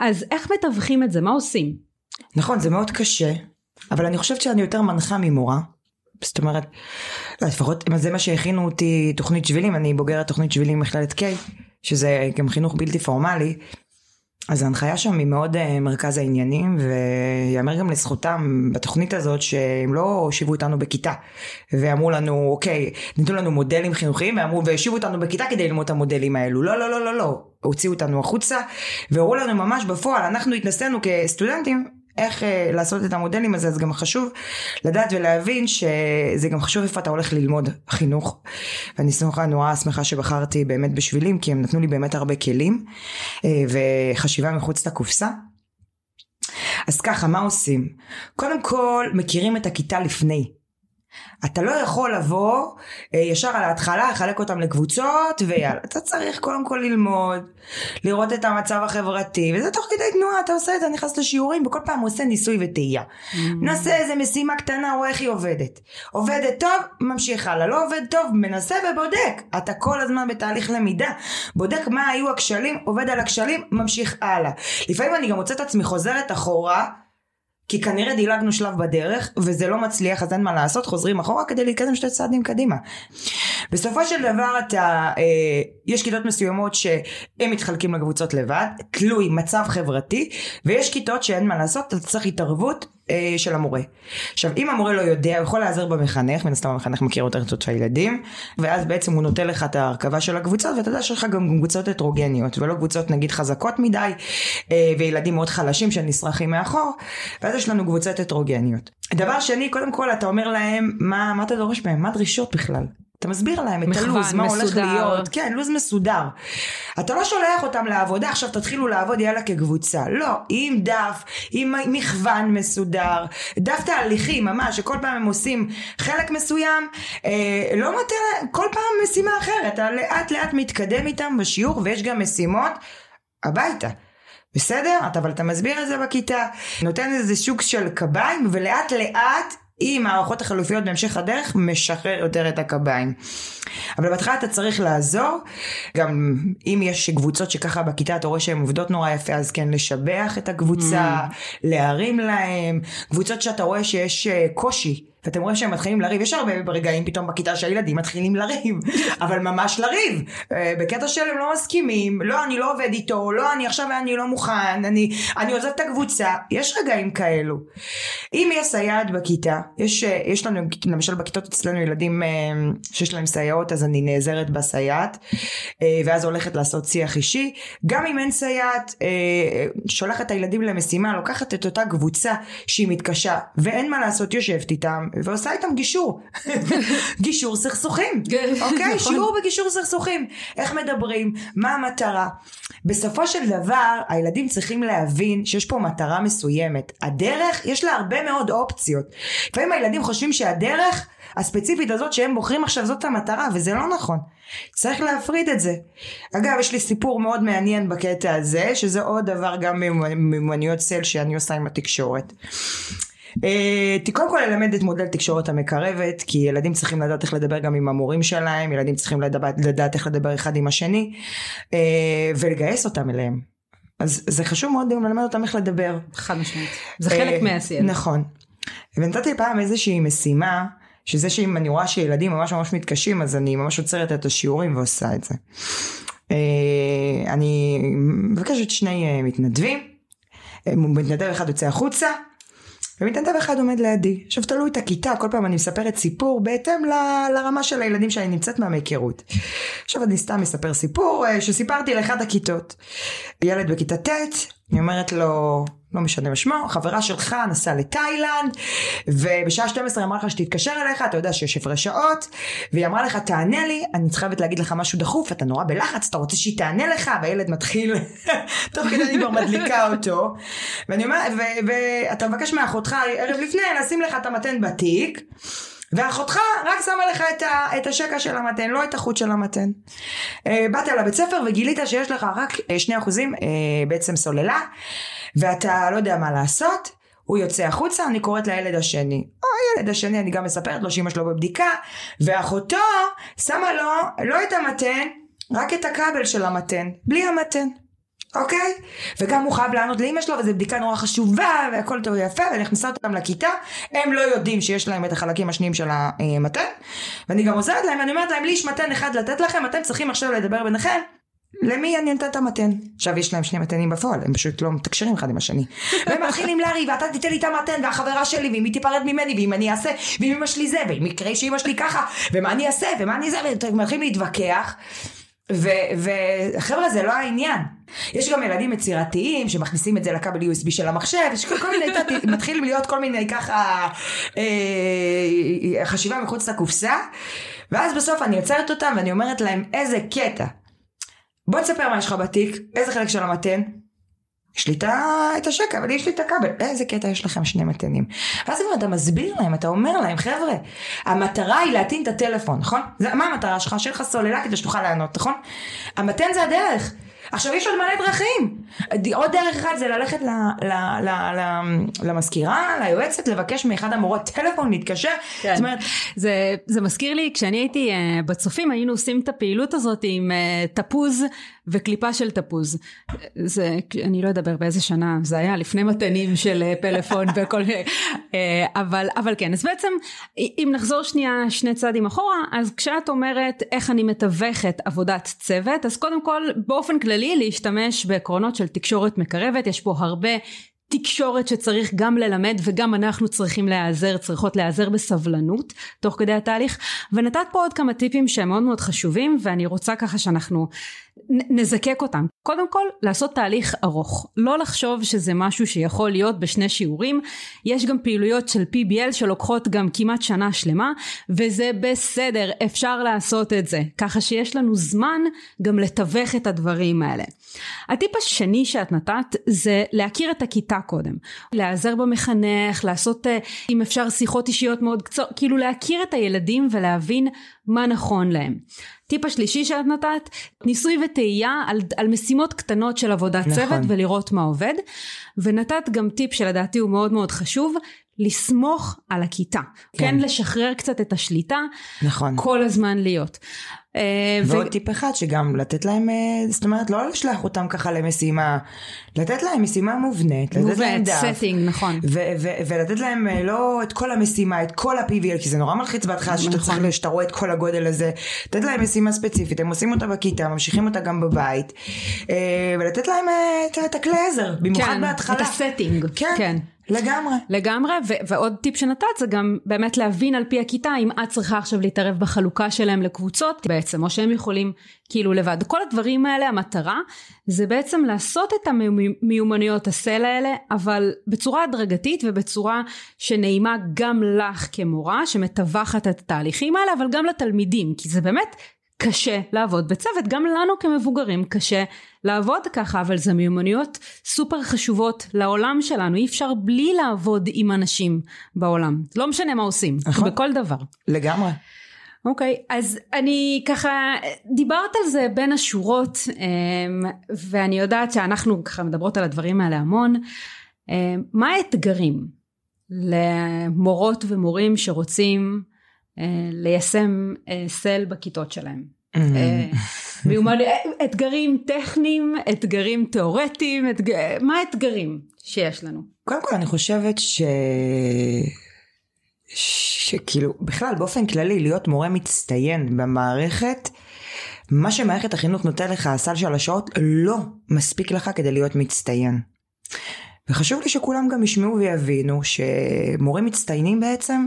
אז איך מתווכים את זה? מה עושים? נכון זה מאוד קשה אבל אני חושבת שאני יותר מנחה ממורה זאת אומרת לא, לפחות זה מה שהכינו אותי תוכנית שבילים אני בוגרת תוכנית שבילים מכללת קיי שזה גם חינוך בלתי פורמלי אז ההנחיה שם היא מאוד uh, מרכז העניינים ויאמר גם לזכותם בתוכנית הזאת שהם לא הושיבו אותנו בכיתה ואמרו לנו אוקיי ניתנו לנו מודלים חינוכיים ואמרו והושיבו אותנו בכיתה כדי ללמוד את המודלים האלו לא לא לא לא לא הוציאו אותנו החוצה והראו לנו ממש בפועל אנחנו התנסינו כסטודנטים איך uh, לעשות את המודלים הזה אז גם חשוב לדעת ולהבין שזה גם חשוב איפה אתה הולך ללמוד חינוך. ואני שמחה נורא שמחה שבחרתי באמת בשבילים כי הם נתנו לי באמת הרבה כלים uh, וחשיבה מחוץ לקופסה. אז ככה מה עושים? קודם כל מכירים את הכיתה לפני אתה לא יכול לבוא אה, ישר על ההתחלה, לחלק אותם לקבוצות ויאללה. אתה צריך קודם כל ללמוד, לראות את המצב החברתי, וזה תוך כדי תנועה, אתה עושה את זה, נכנס לשיעורים, וכל פעם עושה ניסוי וטעייה. מנסה איזה משימה קטנה, רואה איך היא עובדת. עובדת טוב, ממשיך הלאה. לא עובד טוב, מנסה ובודק. אתה כל הזמן בתהליך למידה. בודק מה היו הכשלים, עובד על הכשלים, ממשיך הלאה. לפעמים אני גם מוצאת את עצמי חוזרת אחורה. כי כנראה דילגנו שלב בדרך וזה לא מצליח אז אין מה לעשות חוזרים אחורה כדי להתקדם שתי צעדים קדימה. בסופו של דבר אתה אה, יש כיתות מסוימות שהם מתחלקים לקבוצות לבד תלוי מצב חברתי ויש כיתות שאין מה לעשות אתה צריך התערבות אה, של המורה. עכשיו אם המורה לא יודע הוא יכול להיעזר במחנך מן הסתם המחנך מכיר יותר את הילדים ואז בעצם הוא נותן לך את ההרכבה של הקבוצות ואתה יודע שיש לך גם קבוצות הטרוגניות ולא קבוצות נגיד חזקות מדי אה, וילדים מאוד חלשים שנשרכים מאחור ואז יש לנו קבוצות הטרוגניות. דבר שני קודם כל אתה אומר להם מה, מה אתה דורש מהם מה הדרישות בכלל אתה מסביר להם את הלו"ז, מה הולך להיות, כן, לו"ז מסודר. אתה לא שולח אותם לעבודה, עכשיו תתחילו לעבוד יאללה כקבוצה. לא, עם דף, עם מכוון מסודר, דף תהליכים ממש, שכל פעם הם עושים חלק מסוים, אה, לא נותן, כל פעם משימה אחרת, אתה לאט לאט מתקדם איתם בשיעור, ויש גם משימות הביתה. בסדר? אתה, אבל אתה מסביר את זה בכיתה, נותן איזה שוק של קביים ולאט לאט עם הערכות החלופיות בהמשך הדרך משחרר יותר את הקביים. אבל בהתחלה אתה צריך לעזור, גם אם יש קבוצות שככה בכיתה אתה רואה שהן עובדות נורא יפה אז כן לשבח את הקבוצה, mm. להרים להם, קבוצות שאתה רואה שיש אה, קושי ואתם רואים שהם מתחילים לריב, יש הרבה רגעים פתאום בכיתה שהילדים מתחילים לריב, אבל ממש לריב, אה, בקטע של הם לא מסכימים, לא אני לא עובד איתו, לא אני עכשיו אני לא מוכן, אני, אני עוזב את הקבוצה, יש רגעים כאלו. אם יש סייעת בכיתה, יש, אה, יש לנו למשל בכיתות אצלנו ילדים אה, שיש להם סייעות אז אני נעזרת בסייעת, ואז הולכת לעשות שיח אישי, גם אם אין סייעת, שולחת את הילדים למשימה, לוקחת את אותה קבוצה שהיא מתקשה, ואין מה לעשות, יושבת איתם, ועושה איתם גישור. גישור סכסוכים, כן, אוקיי? נכון. שיעור בגישור סכסוכים. איך מדברים, מה המטרה. בסופו של דבר, הילדים צריכים להבין שיש פה מטרה מסוימת. הדרך, יש לה הרבה מאוד אופציות. לפעמים הילדים חושבים שהדרך הספציפית הזאת שהם בוחרים עכשיו זאת המטרה, וזה לא נכון. צריך להפריד את זה. אגב, יש לי סיפור מאוד מעניין בקטע הזה, שזה עוד דבר גם מיומנויות סל שאני עושה עם התקשורת. Uh, קודם כל ללמד את מודל תקשורת המקרבת כי ילדים צריכים לדעת איך לדבר גם עם המורים שלהם ילדים צריכים לדעת, לדעת איך לדבר אחד עם השני uh, ולגייס אותם אליהם. אז זה חשוב מאוד גם ללמד אותם איך לדבר. חד משמעית. זה uh, חלק מהעשייה. נכון. ונתתי פעם איזושהי משימה שזה שאם אני רואה שילדים ממש ממש מתקשים אז אני ממש עוצרת את השיעורים ועושה את זה. אני מבקשת שני מתנדבים. מתנדב אחד יוצא החוצה ומתנדב אחד עומד לידי. עכשיו תלוי את הכיתה, כל פעם אני מספרת סיפור בהתאם ל, לרמה של הילדים שאני נמצאת מהמהיכרות. עכשיו אני סתם מספר סיפור אה, שסיפרתי לאחד הכיתות. ילד בכיתה ט', אני אומרת לו, לא משנה משמו, חברה שלך נסעה לתאילנד, ובשעה 12 אמרה לך שתתקשר אליך, אתה יודע שיש הפרש שעות, והיא אמרה לך תענה לי, אני חייבת להגיד לך משהו דחוף, אתה נורא בלחץ, אתה רוצה שהיא תענה לך, והילד מתחיל, תוך כדי אני כבר מדליקה אותו, ואני אומרת, ואתה מבקש מאחותך ערב לפני לשים לך את המתן בתיק, ואחותך רק שמה לך את, ה, את השקע של המתן, לא את החוט של המתן. Uh, באת לבית ספר וגילית שיש לך רק 2% uh, uh, בעצם סוללה, ואתה לא יודע מה לעשות, הוא יוצא החוצה, אני קוראת לילד השני. או הילד השני, אני גם מספרת לו שאמא שלו בבדיקה, ואחותו שמה לו לא את המתן, רק את הכבל של המתן, בלי המתן. אוקיי? וגם הוא חייב לענות לאמא שלו, וזו בדיקה נורא חשובה, והכל טוב ויפה, ונכנסה אותם לכיתה, הם לא יודעים שיש להם את החלקים השניים של המתן, ואני גם עוזרת להם, ואני אומרת להם, לי יש מתן אחד לתת לכם, אתם צריכים עכשיו לדבר ביניכם, למי אני נותנת את המתן? עכשיו יש להם שני מתנים בפועל, הם פשוט לא מתקשרים אחד עם השני. והם מתחילים לריב, ואתה תיתן לי את המתן, והחברה שלי, ואם היא תיפרד ממני, ואם אני אעשה, ואם אמא שלי זה, ואם יקרה שאמא שלי ככה, ומה אני אעשה, ומה אני זה, והם מתחילים להתווכח. וחבר'ה זה לא העניין. יש גם ילדים יצירתיים שמכניסים את זה לכבל USB של המחשב, יש כל מיני, מתחילים להיות כל מיני ככה אה, חשיבה מחוץ לקופסה, ואז בסוף אני עוצרת אותם ואני אומרת להם איזה קטע. בוא תספר מה יש לך בתיק, איזה חלק של המתן, יש לי את השקע, אבל יש לי את הכבל. איזה קטע יש לכם שני מתנים. ואז אם אתה מסביר להם, אתה אומר להם, חבר'ה, המטרה היא להטעין את הטלפון, נכון? זה, מה המטרה שלך? שיהיה לך סוללה כדי שתוכל לענות, נכון? המתן זה הדרך. עכשיו יש עוד מלא דרכים. עוד דרך אחת זה ללכת ל, ל, ל, ל, למזכירה, ליועצת, לבקש מאחד המורות טלפון, להתקשר. כן. זאת אומרת... זה, זה מזכיר לי, כשאני הייתי uh, בצופים היינו עושים את הפעילות הזאת עם uh, תפוז וקליפה של תפוז. זה, אני לא אדבר באיזה שנה, זה היה לפני מתנים של uh, פלאפון וכל מיני, uh, אבל, אבל כן, אז בעצם אם נחזור שנייה שני צעדים אחורה, אז כשאת אומרת איך אני מתווכת עבודת צוות, אז קודם כל באופן כללי להשתמש בעקרונות של תקשורת מקרבת, יש פה הרבה תקשורת שצריך גם ללמד וגם אנחנו צריכים להיעזר, צריכות להיעזר בסבלנות תוך כדי התהליך. ונתת פה עוד כמה טיפים שהם מאוד מאוד חשובים ואני רוצה ככה שאנחנו נזקק אותם. קודם כל לעשות תהליך ארוך, לא לחשוב שזה משהו שיכול להיות בשני שיעורים, יש גם פעילויות של PBL שלוקחות גם כמעט שנה שלמה וזה בסדר, אפשר לעשות את זה, ככה שיש לנו זמן גם לתווך את הדברים האלה. הטיפ השני שאת נתת זה להכיר את הכיתה קודם, להיעזר במחנך, לעשות אה, אם אפשר שיחות אישיות מאוד קצרות, כאילו להכיר את הילדים ולהבין מה נכון להם. טיפ השלישי שאת נתת, ניסוי וטעייה על, על משימות קטנות של עבודת נכון. צוות ולראות מה עובד. ונתת גם טיפ שלדעתי הוא מאוד מאוד חשוב, לסמוך על הכיתה. כן. כן לשחרר קצת את השליטה. נכון. כל הזמן להיות. אה, ועוד ו... טיפ אחד שגם לתת להם, אה, זאת אומרת לא לשלוח אותם ככה למשימה, לתת להם משימה מובנית, לתת להם דף, setting, נכון, ו- ו- ולתת להם אה, לא את כל המשימה, את כל ה- PBL, כי זה נורא מלחיץ בהתחלה נכון. שאתה צריך, שאתה רואה את כל הגודל הזה, לתת להם משימה ספציפית, הם עושים אותה בכיתה, ממשיכים אותה גם בבית, ולתת להם את הכלי עזר, במיוחד כן, בהתחלה, את ה setting, כן. כן. לגמרי. לגמרי, ו- ועוד טיפ שנתת זה גם באמת להבין על פי הכיתה אם את צריכה עכשיו להתערב בחלוקה שלהם לקבוצות בעצם, או שהם יכולים כאילו לבד. כל הדברים האלה, המטרה זה בעצם לעשות את המיומנויות הסלע האלה, אבל בצורה הדרגתית ובצורה שנעימה גם לך כמורה, שמטווחת את התהליכים האלה, אבל גם לתלמידים, כי זה באמת קשה לעבוד בצוות, גם לנו כמבוגרים קשה לעבוד ככה, אבל זה מיומנויות סופר חשובות לעולם שלנו, אי אפשר בלי לעבוד עם אנשים בעולם, לא משנה מה עושים, נכון. בכל דבר. לגמרי. אוקיי, okay, אז אני ככה, דיברת על זה בין השורות, אמ, ואני יודעת שאנחנו ככה מדברות על הדברים האלה המון. אמ, מה האתגרים למורות ומורים שרוצים ליישם אה, סל בכיתות שלהם. Mm-hmm. אה, אתגרים טכניים, אתגרים תיאורטיים, מה האתגרים שיש לנו? קודם כל אני חושבת ש... שכאילו בכלל באופן כללי להיות מורה מצטיין במערכת מה שמערכת החינוך נותן לך הסל של השעות לא מספיק לך כדי להיות מצטיין. וחשוב לי שכולם גם ישמעו ויבינו שמורים מצטיינים בעצם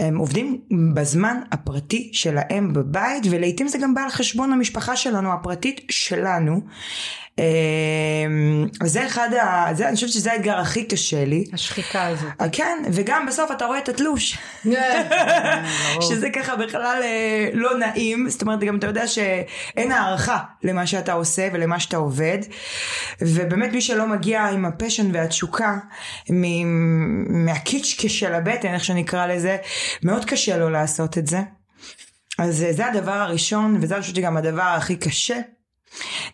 הם עובדים בזמן הפרטי שלהם בבית ולעיתים זה גם בא על חשבון המשפחה שלנו הפרטית שלנו אמ, זה אחד, ה... זה, אני חושבת שזה האתגר הכי קשה לי. השחיקה הזאת. אה, כן, וגם בסוף אתה רואה את התלוש. שזה ככה בכלל אה, לא נעים, זאת אומרת גם אתה יודע שאין הערכה למה שאתה עושה ולמה שאתה עובד, ובאמת מי שלא מגיע עם הפשן והתשוקה, מהקיצ'קה של הבטן, איך שנקרא לזה, מאוד קשה לו לעשות את זה. אז זה הדבר הראשון, וזה אני חושבת שגם הדבר הכי קשה.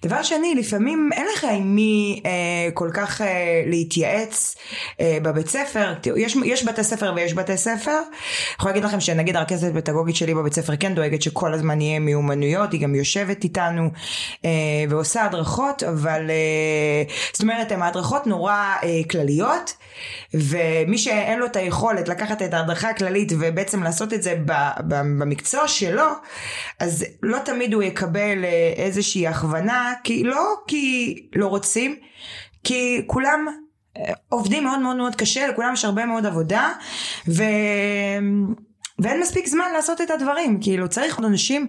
דבר שני, לפעמים אין לך עם מי אה, כל כך אה, להתייעץ אה, בבית ספר, יש, יש בתי ספר ויש בתי ספר, אני יכולה להגיד לכם שנגיד הרכזת פדגוגית שלי בבית ספר כן דואגת שכל הזמן יהיה מיומנויות, היא גם יושבת איתנו אה, ועושה הדרכות, אבל אה, זאת אומרת, הן ההדרכות נורא אה, כלליות, ומי שאין לו את היכולת לקחת את ההדרכה הכללית ובעצם לעשות את זה במקצוע שלו, אז לא תמיד הוא יקבל אה, איזושהי הכוונה, כי לא כי לא רוצים, כי כולם אה, עובדים מאוד מאוד מאוד קשה, לכולם יש הרבה מאוד עבודה, ו... ואין מספיק זמן לעשות את הדברים, כאילו צריך אנשים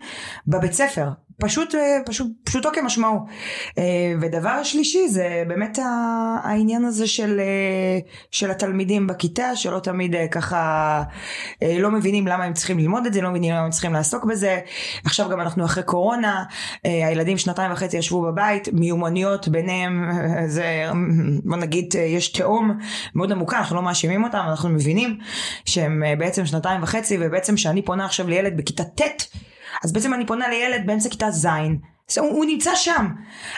בבית ספר, פשוט, אה, פשוט, פשוטו כמשמעו. אה, ודבר שלישי זה באמת העניין הזה של, אה, של התלמידים בכיתה, שלא תמיד ככה לא מבינים למה הם צריכים ללמוד את זה, לא מבינים למה הם צריכים לעסוק בזה. עכשיו גם אנחנו אחרי קורונה, הילדים שנתיים וחצי ישבו בבית, מיומנויות ביניהם, זה בוא נגיד יש תהום מאוד עמוקה, אנחנו לא מאשימים אותם, אנחנו מבינים שהם בעצם שנתיים וחצי, ובעצם כשאני פונה עכשיו לילד בכיתה ט', אז בעצם אני פונה לילד באמצע כיתה ז', הוא, הוא נמצא שם.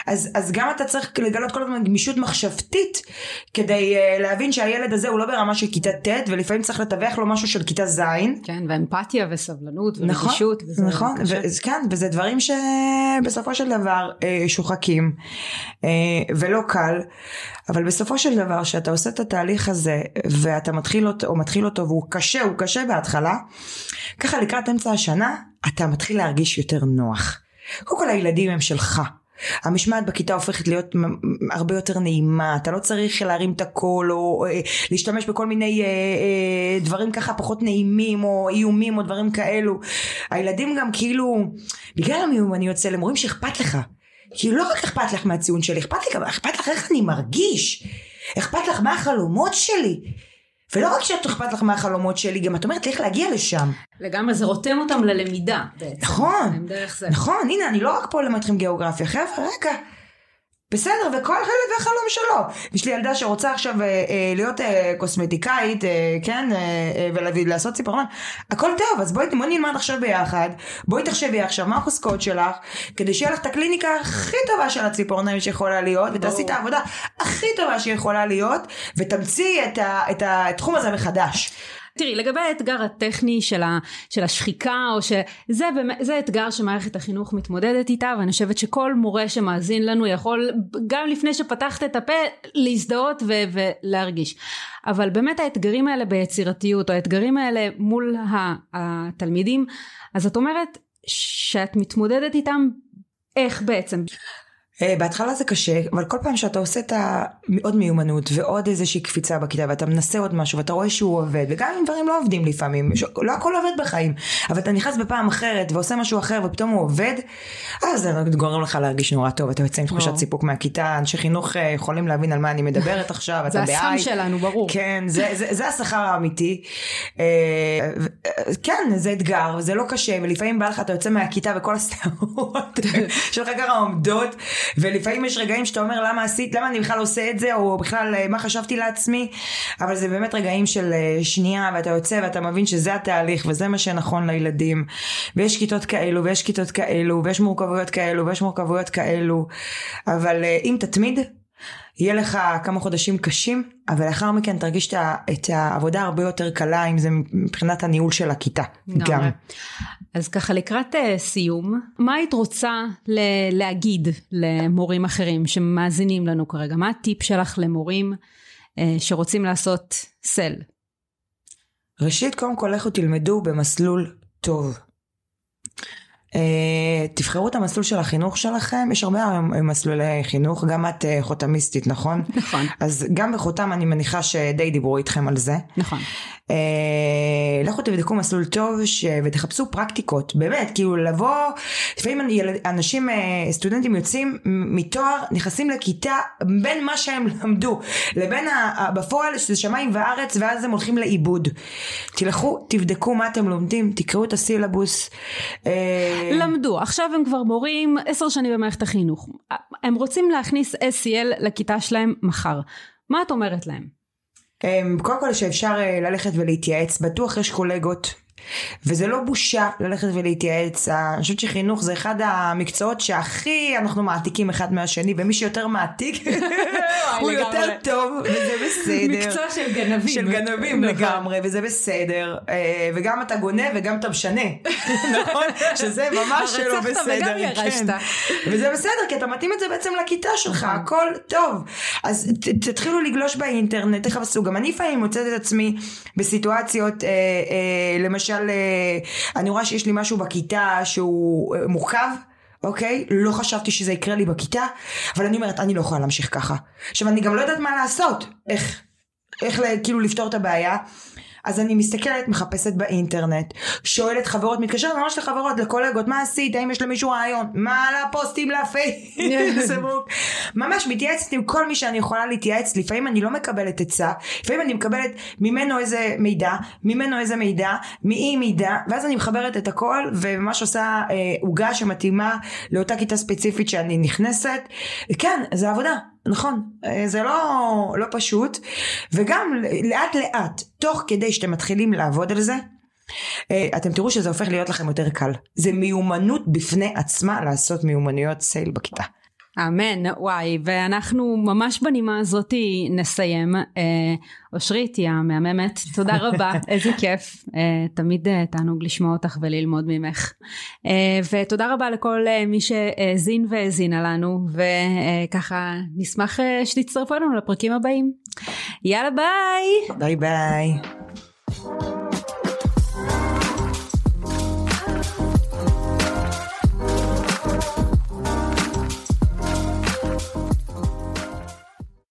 אז, אז גם אתה צריך לגלות כל הזמן גמישות מחשבתית כדי uh, להבין שהילד הזה הוא לא ברמה של כיתה ט' ולפעמים צריך לתווך לו משהו של כיתה ז'. כן, ואמפתיה וסבלנות ורגישות. נכון, נכון, ו- כן, וזה דברים שבסופו של דבר uh, שוחקים uh, ולא קל, אבל בסופו של דבר שאתה עושה את התהליך הזה ואתה מתחיל אותו, או מתחיל אותו והוא קשה, הוא קשה בהתחלה, ככה לקראת אמצע השנה אתה מתחיל להרגיש יותר נוח. קודם כל הילדים הם שלך. המשמעת בכיתה הופכת להיות הרבה יותר נעימה, אתה לא צריך להרים את הקול או אה, להשתמש בכל מיני אה, אה, דברים ככה פחות נעימים או איומים או דברים כאלו. הילדים גם כאילו, בגלל המיומנויות אצל הם רואים שאכפת לך. כאילו לא רק אכפת לך מהציון שלי, אכפת לי אכפת לך איך אני מרגיש. אכפת לך מה החלומות שלי. ולא רק שאת אכפת לך מהחלומות שלי, גם את אומרת צריך להגיע לשם. לגמרי, זה רותם אותם ללמידה בעצם. נכון, נכון, הנה אני לא רק פה ללמד אתכם גיאוגרפיה, חבר'ה רגע, בסדר, וכל ילד והחלום שלו. יש לי ילדה שרוצה עכשיו אה, אה, להיות אה, קוסמטיקאית, אה, כן, אה, אה, ולעשות ציפורון, הכל טוב, אז בואי, בואי נלמד עכשיו ביחד, בואי תחשבי עכשיו מה החוזקות שלך, כדי שיהיה לך את הקליניקה הכי טובה של הציפורניים שיכולה להיות, ותעשי את העבודה הכי טובה שיכולה להיות, ותמציאי את, את התחום הזה מחדש. תראי, לגבי האתגר הטכני של, ה, של השחיקה, או שזה זה אתגר שמערכת החינוך מתמודדת איתה, ואני חושבת שכל מורה שמאזין לנו יכול, גם לפני שפתחת את הפה, להזדהות ו, ולהרגיש. אבל באמת האתגרים האלה ביצירתיות, או האתגרים האלה מול התלמידים, אז את אומרת שאת מתמודדת איתם איך בעצם? אה, בהתחלה זה קשה, אבל כל פעם שאתה עושה את העוד מיומנות ועוד איזושהי קפיצה בכיתה ואתה מנסה עוד משהו ואתה רואה שהוא עובד, וגם אם דברים לא עובדים לפעמים, לא הכל עובד בחיים, אבל אתה נכנס בפעם אחרת ועושה משהו אחר ופתאום הוא עובד, אז זה גורם לך להרגיש נורא טוב, אתה יוצא עם תחושת סיפוק מהכיתה, אנשי חינוך אה, יכולים להבין על מה אני מדברת עכשיו, אתה בעי. זה הסם שלנו, ברור. כן, זה, זה, זה השכר האמיתי. אה, כן, זה אתגר, זה לא קשה, ולפעמים בא לך, אתה יוצא מהכיתה וכל השערות שלך ככה עומדות. ולפעמים יש רגעים שאתה אומר למה עשית, למה אני בכלל עושה את זה, או בכלל אה, מה חשבתי לעצמי, אבל זה באמת רגעים של אה, שנייה, ואתה יוצא ואתה מבין שזה התהליך, וזה מה שנכון לילדים. ויש כיתות כאלו, ויש כיתות כאלו, ויש מורכבויות כאלו, ויש מורכבויות כאלו, אבל אה, אם תתמיד, יהיה לך כמה חודשים קשים, אבל לאחר מכן תרגיש את העבודה הרבה יותר קלה, אם זה מבחינת הניהול של הכיתה. גם. אז ככה לקראת uh, סיום, מה היית רוצה ל- להגיד למורים אחרים שמאזינים לנו כרגע? מה הטיפ שלך למורים uh, שרוצים לעשות סל? ראשית, קודם כל לכו תלמדו במסלול טוב. Uh, תבחרו את המסלול של החינוך שלכם, יש הרבה מסלולי חינוך, גם את uh, חותמיסטית, נכון? נכון. אז גם בחותם אני מניחה שדי דיברו איתכם על זה. נכון. אה, לכו תבדקו מסלול טוב ש... ותחפשו פרקטיקות, באמת, כאילו לבוא, לפעמים אנשים, אה, סטודנטים יוצאים מתואר, נכנסים לכיתה בין מה שהם למדו לבין ה... בפועל שזה שמיים וארץ ואז הם הולכים לאיבוד. תלכו, תבדקו מה אתם לומדים, תקראו את הסילבוס. אה, למדו, עכשיו הם כבר מורים עשר שנים במערכת החינוך. הם רוצים להכניס SEL לכיתה שלהם מחר. מה את אומרת להם? אמ, קודם כל שאפשר אה, ללכת ולהתייעץ, בטוח יש קולגות וזה לא בושה ללכת ולהתייעץ, אני חושבת שחינוך זה אחד המקצועות שהכי אנחנו מעתיקים אחד מהשני, ומי שיותר מעתיק הוא יותר טוב, וזה בסדר. מקצוע של גנבים. של גנבים נכון. לגמרי, וזה בסדר. אה, וגם אתה גונב וגם אתה משנה, נכון? שזה ממש לא בסדר. כן. וזה בסדר, כי אתה מתאים את זה בעצם לכיתה שלך, נכון. הכל טוב. אז תתחילו לגלוש באינטרנט, תחפשו. גם אני לפעמים מוצאת את עצמי בסיטואציות, אה, אה, למשל, למשל, אה, אני רואה שיש לי משהו בכיתה שהוא אה, מורכב. אוקיי? לא חשבתי שזה יקרה לי בכיתה, אבל אני אומרת, אני לא יכולה להמשיך ככה. עכשיו, אני גם לא יודעת מה לעשות. איך, איך כאילו לפתור את הבעיה. אז אני מסתכלת, מחפשת באינטרנט, שואלת חברות, מתקשרת ממש לחברות, לקולגות, מה עשית? האם יש למישהו רעיון? מה על הפוסטים לפייסבוק? ממש מתייעצת עם כל מי שאני יכולה להתייעץ, לפעמים אני לא מקבלת עצה, לפעמים אני מקבלת ממנו איזה מידע, ממנו איזה מידע, מאי מידע, ואז אני מחברת את הכל, וממש עושה אה, עוגה אה, שמתאימה לאותה כיתה ספציפית שאני נכנסת. כן, זה עבודה. נכון, אה, זה לא, לא פשוט, וגם לאט לאט, תוך כדי שאתם מתחילים לעבוד על זה, אה, אתם תראו שזה הופך להיות לכם יותר קל. זה מיומנות בפני עצמה לעשות מיומנויות סייל בכיתה. אמן, וואי, ואנחנו ממש בנימה הזאתי נסיים. אה, אושרית היא המהממת, תודה רבה, איזה כיף. אה, תמיד אה, תענוג לשמוע אותך וללמוד ממך. ותודה רבה לכל מי שהאזין והאזינה לנו, וככה נשמח שתצטרפו אלינו לפרקים הבאים. יאללה ביי! ביי ביי.